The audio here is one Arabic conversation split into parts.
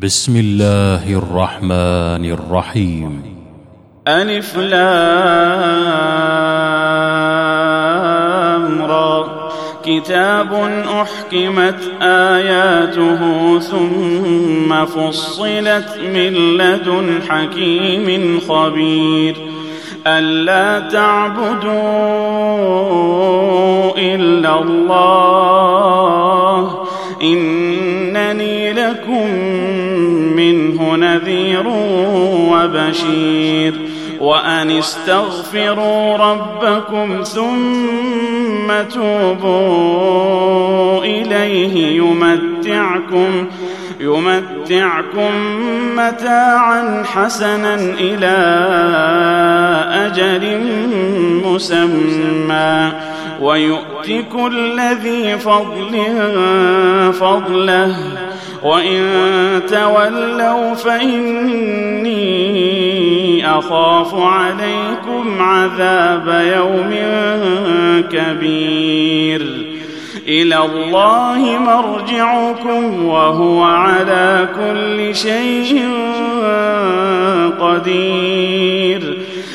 بسم الله الرحمن الرحيم. ألف لام را. كتاب أحكمت آياته ثم فصلت من لدن حكيم خبير. ألا تعبدوا إلا الله. إنني لكم منه نذير وبشير. وأن استغفروا ربكم ثم توبوا إليه يمتعكم يمتعكم متاعا حسنا إلى أجل مسمى. ويؤت كل ذي فضل فضله. وإن تولوا فإني أخاف عليكم عذاب يوم كبير. إلى الله مرجعكم وهو على كل شيء قدير.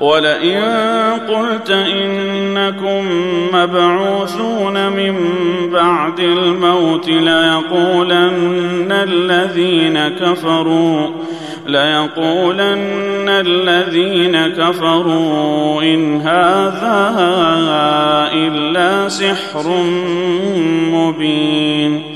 ولئن قلت إنكم مبعوثون من بعد الموت ليقولن الذين كفروا ليقولن الذين كفروا إن هذا إلا سحر مبين.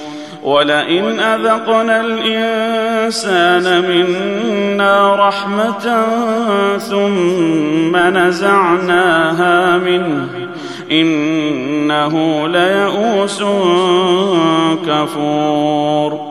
ولئن أذقنا الإنسان منا رحمة ثم نزعناها منه إنه ليئوس كفور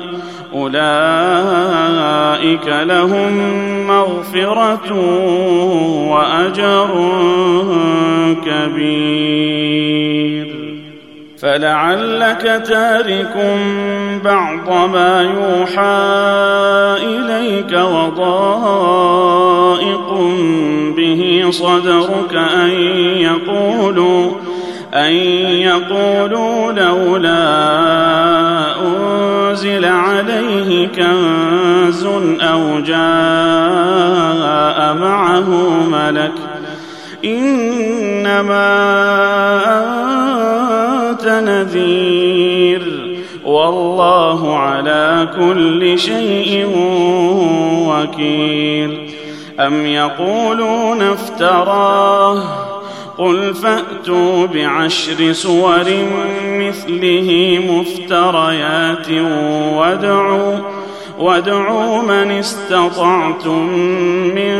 أولئك لهم مغفرة وأجر كبير. فلعلك تارك بعض ما يوحى إليك وضائق به صدرك أن يقولوا أن يقولوا لولا أنزل عليه كنز أو جاء معه ملك إنما أنت نذير والله على كل شيء وكيل أم يقولون افتراه قل فأتوا بعشر سور مثله مفتريات وادعوا وادعوا من استطعتم من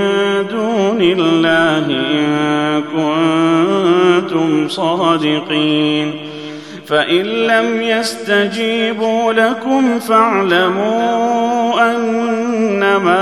دون الله إن كنتم صادقين. فإن لم يستجيبوا لكم فاعلموا أنما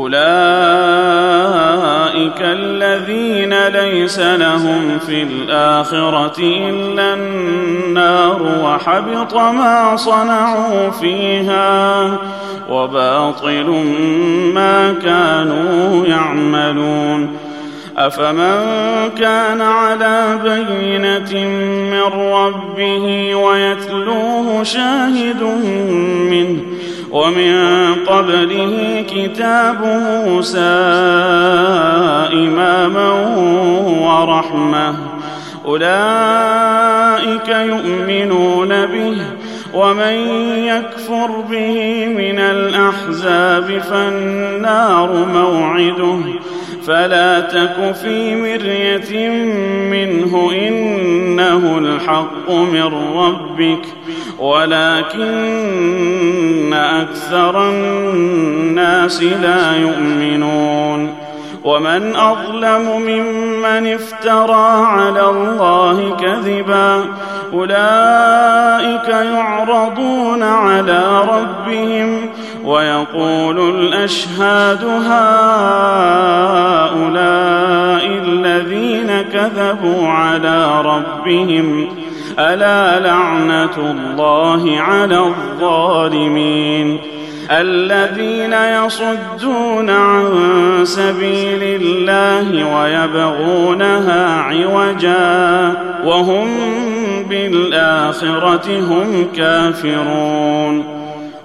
أولئك الذين ليس لهم في الآخرة إلا النار وحبط ما صنعوا فيها وباطل ما كانوا يعملون أفمن كان على بينة من ربه ويتلوه شاهد منه ومن قبله كتاب موسى إماما ورحمة. أولئك يؤمنون به ومن يكفر به من الأحزاب فالنار موعده. فلا تك في مرية منه إنه الحق من ربك ولكن أكثر الناس لا يؤمنون. ومن أظلم ممن افترى على الله كذبا أولئك يعرضون على ربهم ويقول الأشهاد هؤلاء الذين كذبوا على ربهم ألا لعنة الله على الظالمين؟ الذين يصدون عن سبيل الله ويبغونها عوجا وهم بالآخرة هم كافرون.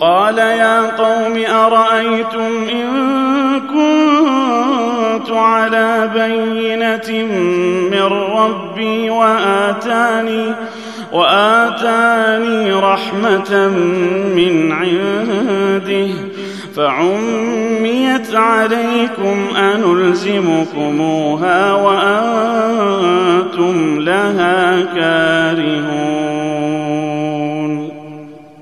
قال يا قوم أرأيتم إن كنت على بينة من ربي وآتاني وآتاني رحمة من عنده فعميت عليكم أنلزمكموها وأنتم لها كارهون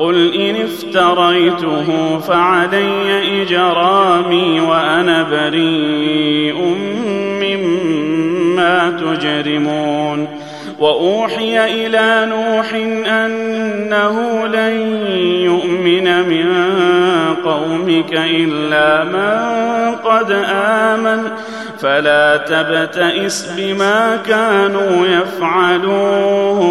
قل إن افتريته فعلي إجرامي وأنا بريء مما تجرمون وأوحي إلى نوح أنه لن يؤمن من قومك إلا من قد آمن فلا تبتئس بما كانوا يفعلون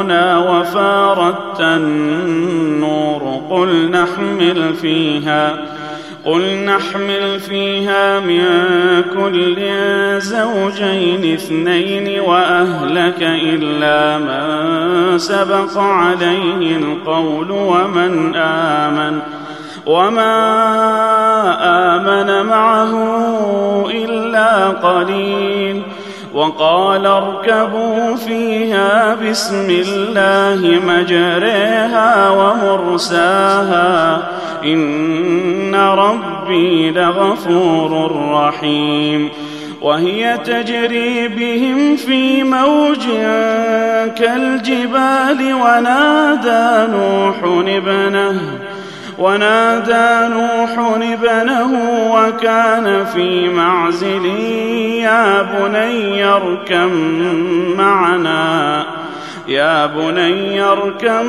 امرنا وفارت النور قل نحمل فيها قل نحمل فيها من كل زوجين اثنين وأهلك إلا من سبق عليه القول ومن آمن وما آمن معه إلا قليل. وقال اركبوا فيها بسم الله مجريها ومرساها إن ربي لغفور رحيم وهي تجري بهم في موج كالجبال ونادى نوح ابنه ونادى نوح ابنه وكان في معزل يا بني اركم معنا يا بني اركم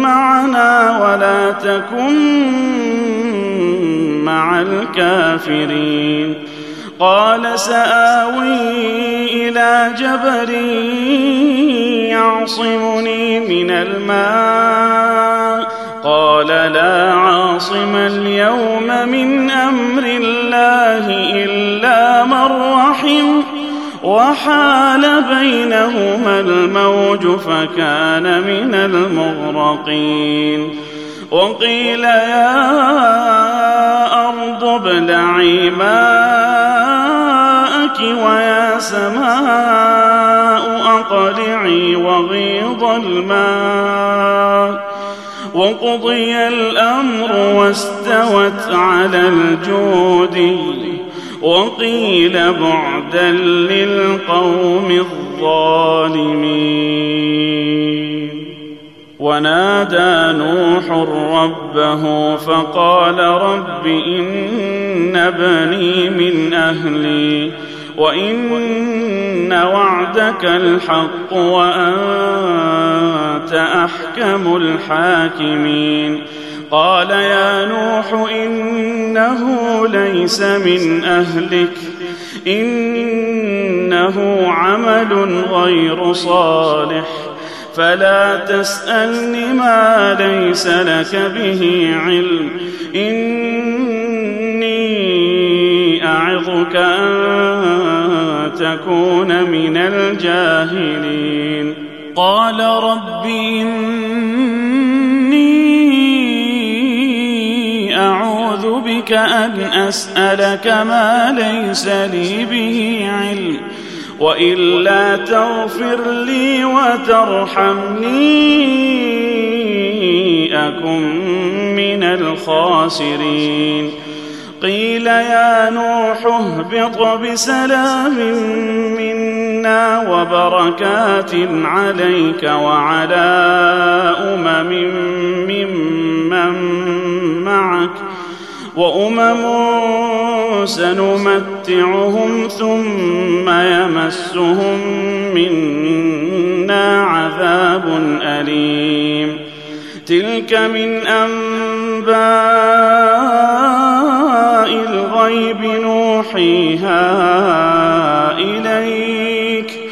معنا ولا تكن مع الكافرين. قال سآوي إلى جبل يعصمني من الماء. قال لا عاصم اليوم من أمر الله إلا من رحم وحال بينهما الموج فكان من المغرقين وقيل يا أرض ابلعي ماءك ويا سماء أقلعي وغيض الماء وقضي الأمر واستوت على الجود وقيل بعدا للقوم الظالمين. ونادى نوح ربه فقال رب إن بني من أهلي وإن وعدك الحق وانت أحكم الحاكمين. قال يا نوح إنه ليس من أهلك إنه عمل غير صالح فلا تسألني ما ليس لك به علم إني أعظك أن تكون من الجاهلين. قال رب بك أن أسألك ما ليس لي به علم وإلا تغفر لي وترحمني أكن من الخاسرين. قيل يا نوح اهبط بسلام منا وبركات عليك وعلى أمم ممن معك وأمم سنمتعهم ثم يمسهم منا عذاب أليم. تلك من أنباء إليك.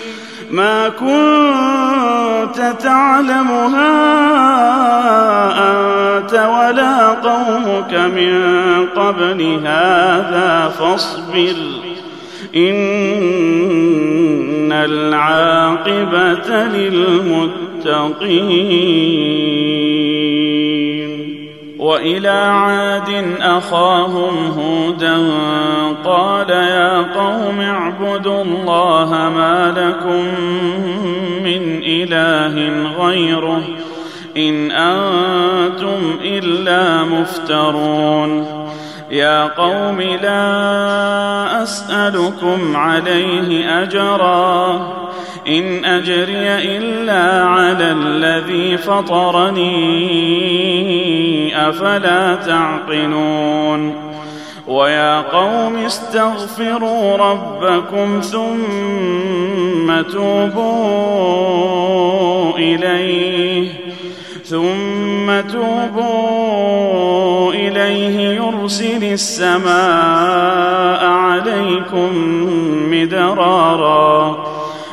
ما كنت تعلمها أنت ولا قومك من قبل هذا فاصبر. إن العاقبة للمتقين. وإلى عاد أخاهم هودا قال يا قوم اعبدوا الله ما لكم من إله غيره إن أنتم إلا مفترون يا قوم لا أسألكم عليه أجرا إن أجري إلا على الذي فطرني أفلا تعقلون؟ ويا قوم استغفروا ربكم ثم توبوا إليه ثم توبوا إليه يرسل السماء عليكم مدرارا.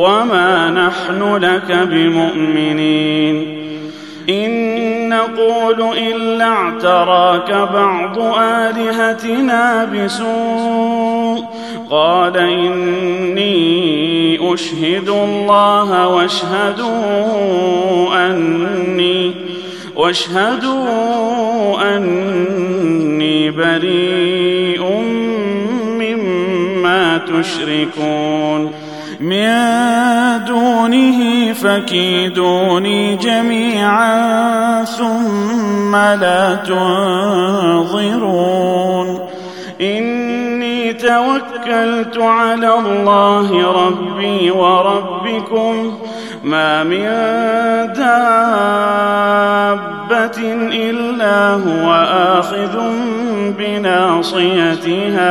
وما نحن لك بمؤمنين ان نقول الا اعتراك بعض الهتنا بسوء قال اني اشهد الله واشهدوا اني واشهدوا اني بريء مما تشركون من دونه فكيدوني جميعا ثم لا تنظرون. توكلت على الله ربي وربكم. ما من دابة إلا هو آخذ بناصيتها.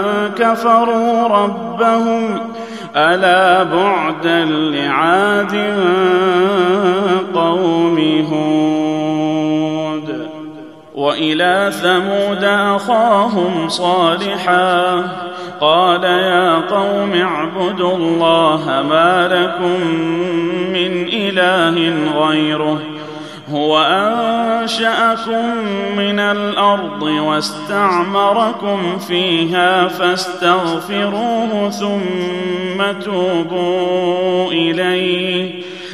كفروا ربهم ألا بعدا لعاد قوم هود وإلى ثمود أخاهم صالحا قال يا قوم اعبدوا الله ما لكم من إله غيره هو أنشأكم من الأرض واستعمركم فيها فاستغفروه ثم توبوا إليه.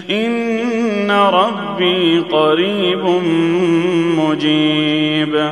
إن ربي قريب مجيب.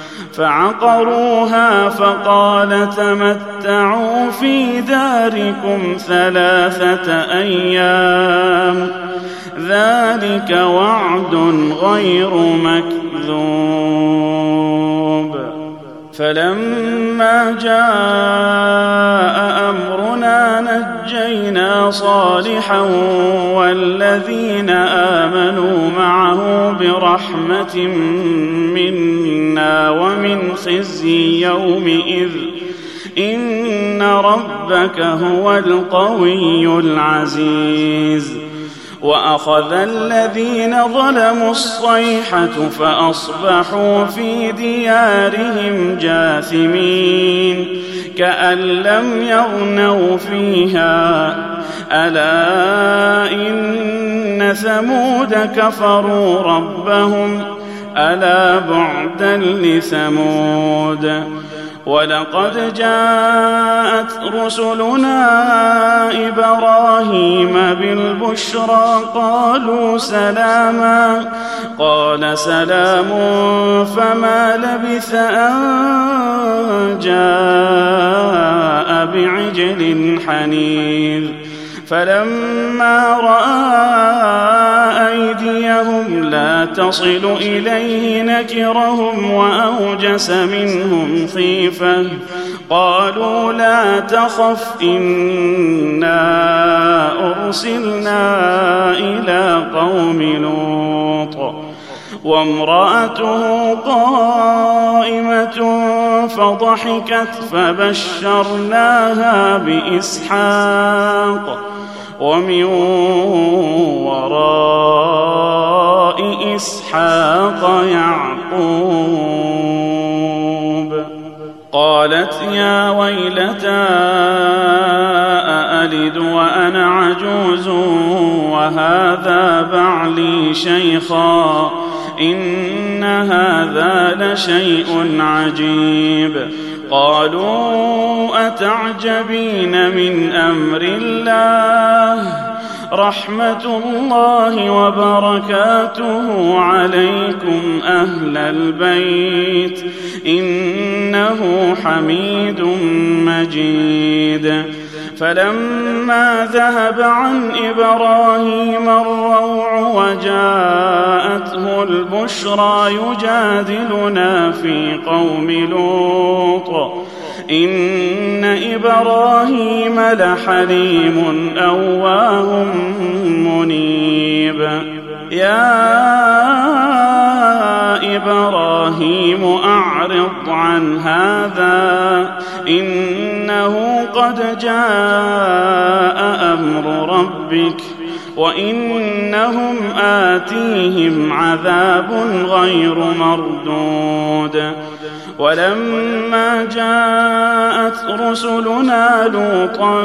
فعقروها فقال تمتعوا في داركم ثلاثة أيام. ذلك وعد غير مكذوب. فلما جاء امرنا صالحا والذين آمنوا معه برحمة منا ومن خزي يومئذ إن ربك هو القوي العزيز وأخذ الذين ظلموا الصيحة فأصبحوا في ديارهم جاثمين كأن لم يغنوا فيها. ألا إن ثمود كفروا ربهم. ألا بعدا لثمود. ولقد جاءت رسلنا إبراهيم بالبشرى قالوا سلاما قال سلام فما لبث أن جاء بعجل حنيذ فلما رأى تصل إليه نكرهم وأوجس منهم خيفة. قالوا لا تخف إنا أرسلنا إلى قوم لوط. وامرأته قائمة فضحكت فبشرناها بإسحاق. ومن وراء إسحاق يعقوب قالت يا ويلتى أألد وأنا عجوز وهذا بعلي شيخا إن هذا لشيء عجيب قالوا أتعجبين من أمر الله؟ رحمة الله وبركاته عليكم أهل البيت إنه حميد مجيد. فلما ذهب عن إبراهيم الروع وجاءته البشرى يجادلنا في قوم لوط. إن إبراهيم لحليم أواه منيب. يا إبراهيم أعرض عن هذا. إنه قد جاء أمر ربك وإنهم آتيهم عذاب غير مردود. ولما جاءت رسلنا لوطا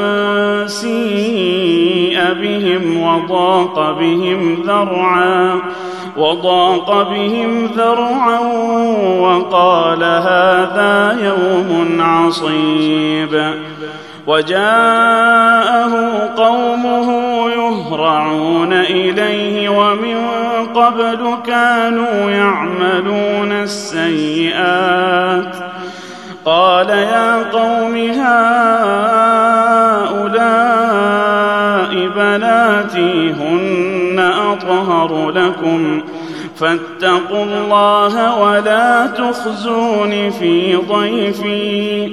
سيء بهم وضاق بهم ذرعا وضاق بهم ذرعا وقال هذا يوم عصيب. وجاءه قومه يهرعون إليه ومن قبل كانوا يعملون السيئات. قال يا قوم هؤلاء بناتي هن أطهر لكم. فاتقوا الله ولا تخزون في ضيفي.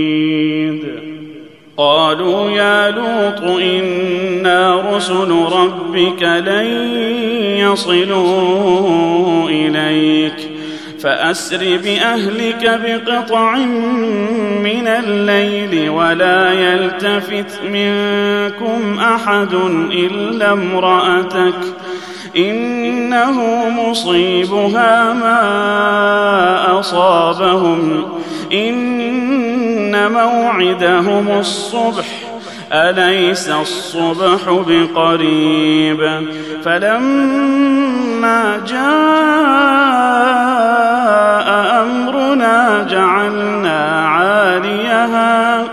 قالوا يا لوط إنا رسل ربك لن يصلوا إليك فأسر بأهلك بقطع من الليل ولا يلتفت منكم أحد إلا امرأتك إنه مصيبها ما أصابهم أن موعدهم الصبح أليس الصبح بقريب؟ فلما جاء أمرنا جعلنا عاليها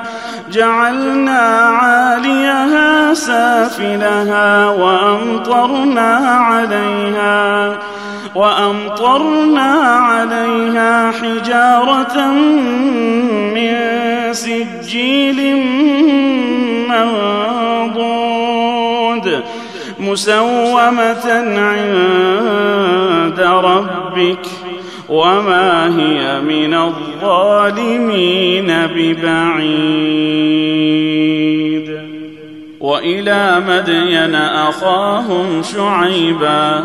جعلنا عاليها سافلها وأمطرنا عليها وأمطرنا عليها حجارة من سجيل منضود مسومة عند ربك وما هي من الظالمين ببعيد وإلى مدين أخاهم شعيبا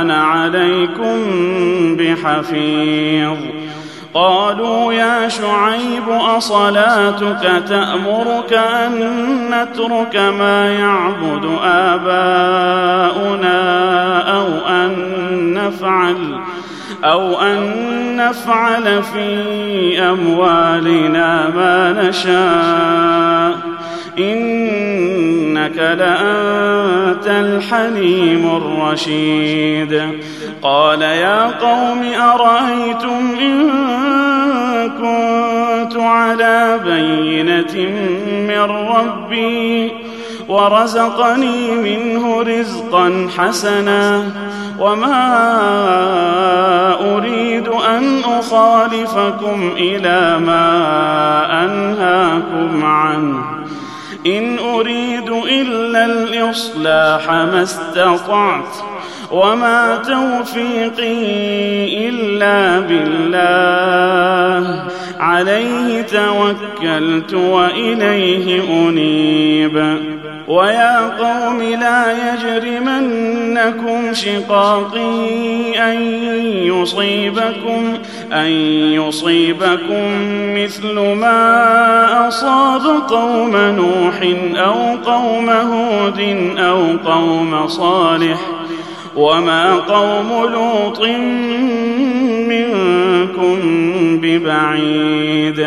أنا عليكم بحفيظ. قالوا يا شعيب أصلاتك تأمرك أن نترك ما يعبد آباؤنا أو أن نفعل أو أن نفعل في أموالنا ما نشاء. إنك لأنت الحليم الرشيد. قال يا قوم أرأيتم إن كنت على بينة من ربي ورزقني منه رزقا حسنا وما أريد أن أخالفكم إلى ما أنهاكم عنه. إن أريد إلا الإصلاح ما استطعت وما توفيقي إلا بالله. عليه توكلت وإليه أنيب. ويا قوم لا يجرمنكم شقاقي أن يصيبكم أن يصيبكم مثل ما أصاب قوم نوح أو قوم هود أو قوم صالح وما قوم لوط منكم ببعيد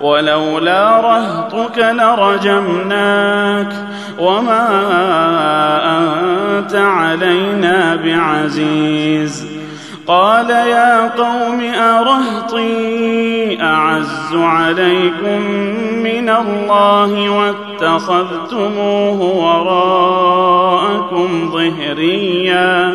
ولولا رهطك لرجمناك وما أنت علينا بعزيز. قال يا قوم أرهطي أعز عليكم من الله واتخذتموه وراءكم ظهريا.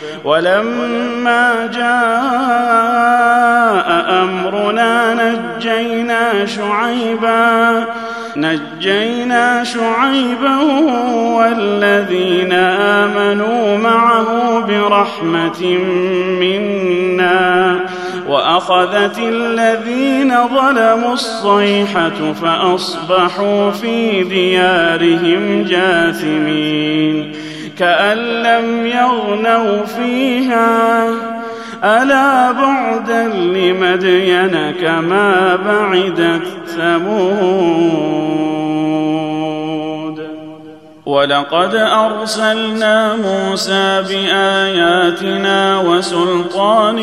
ولما جاء أمرنا نجينا شعيبا نجينا شعيبا والذين آمنوا معه برحمة منا وأخذت الذين ظلموا الصيحة فأصبحوا في ديارهم جاثمين. كأن لم يغنوا فيها. ألا بعدا لمدين كما بعدت ثمود. ولقد أرسلنا موسى بآياتنا وسلطان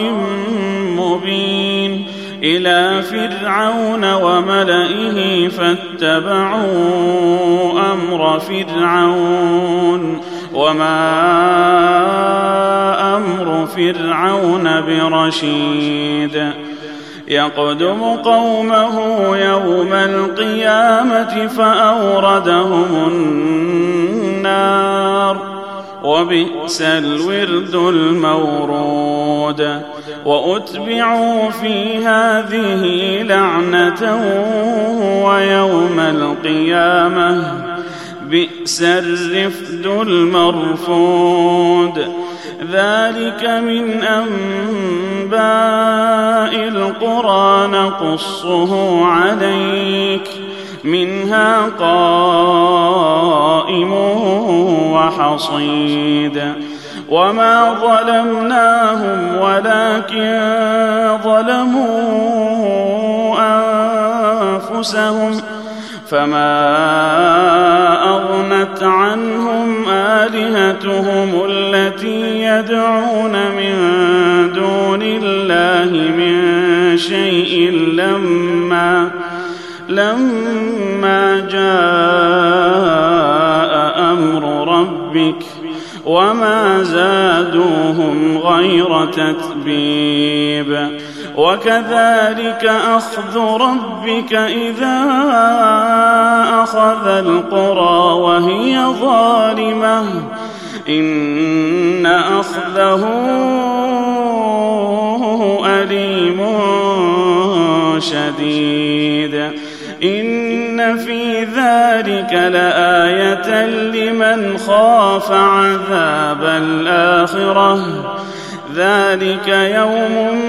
مبين إلى فرعون وملئه فاتبعوا أمر فرعون. وما أمر فرعون برشيد يقدم قومه يوم القيامه فاوردهم النار وبئس الورد المورود واتبعوا في هذه لعنه ويوم القيامه بئس الرفد المرفود. ذلك من أنباء القرى نقصه عليك منها قائم وحصيد. وما ظلمناهم ولكن ظلموا أنفسهم فما اغنت عنهم الهتهم التي يدعون من دون الله من شيء لما لما جاء أمر ربك وما زادوهم غير تتبيب وكذلك أخذ ربك إذا أخذ القرى وهي ظالمة. إن أخذه أليم شديد. إن في ذلك لآية لمن خاف عذاب الآخرة. ذلك يوم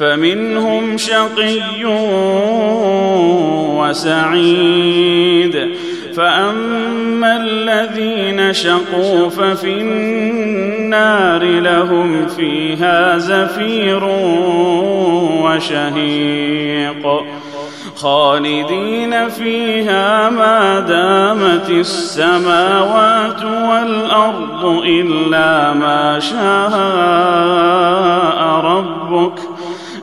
فمنهم شقي وسعيد. فأما الذين شقوا ففي النار لهم فيها زفير وشهيق. خالدين فيها ما دامت السماوات والأرض إلا ما شاء ربك.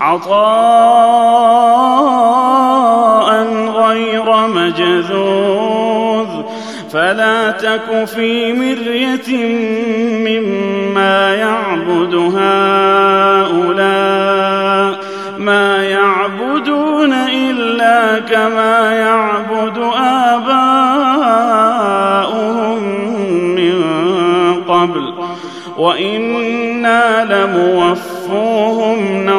عطاء غير مجذوذ فلا تك في مرية مما يعبد هؤلاء ما يعبدون إلا كما يعبد آباؤهم من قبل وإنا لموفوهم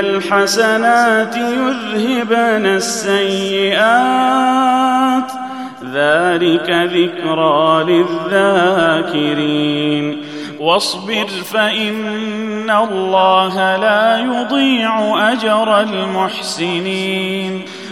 الحسنات يذهبن السيئات. ذلك ذكرى للذاكرين. واصبر فإن الله لا يضيع أجر المحسنين.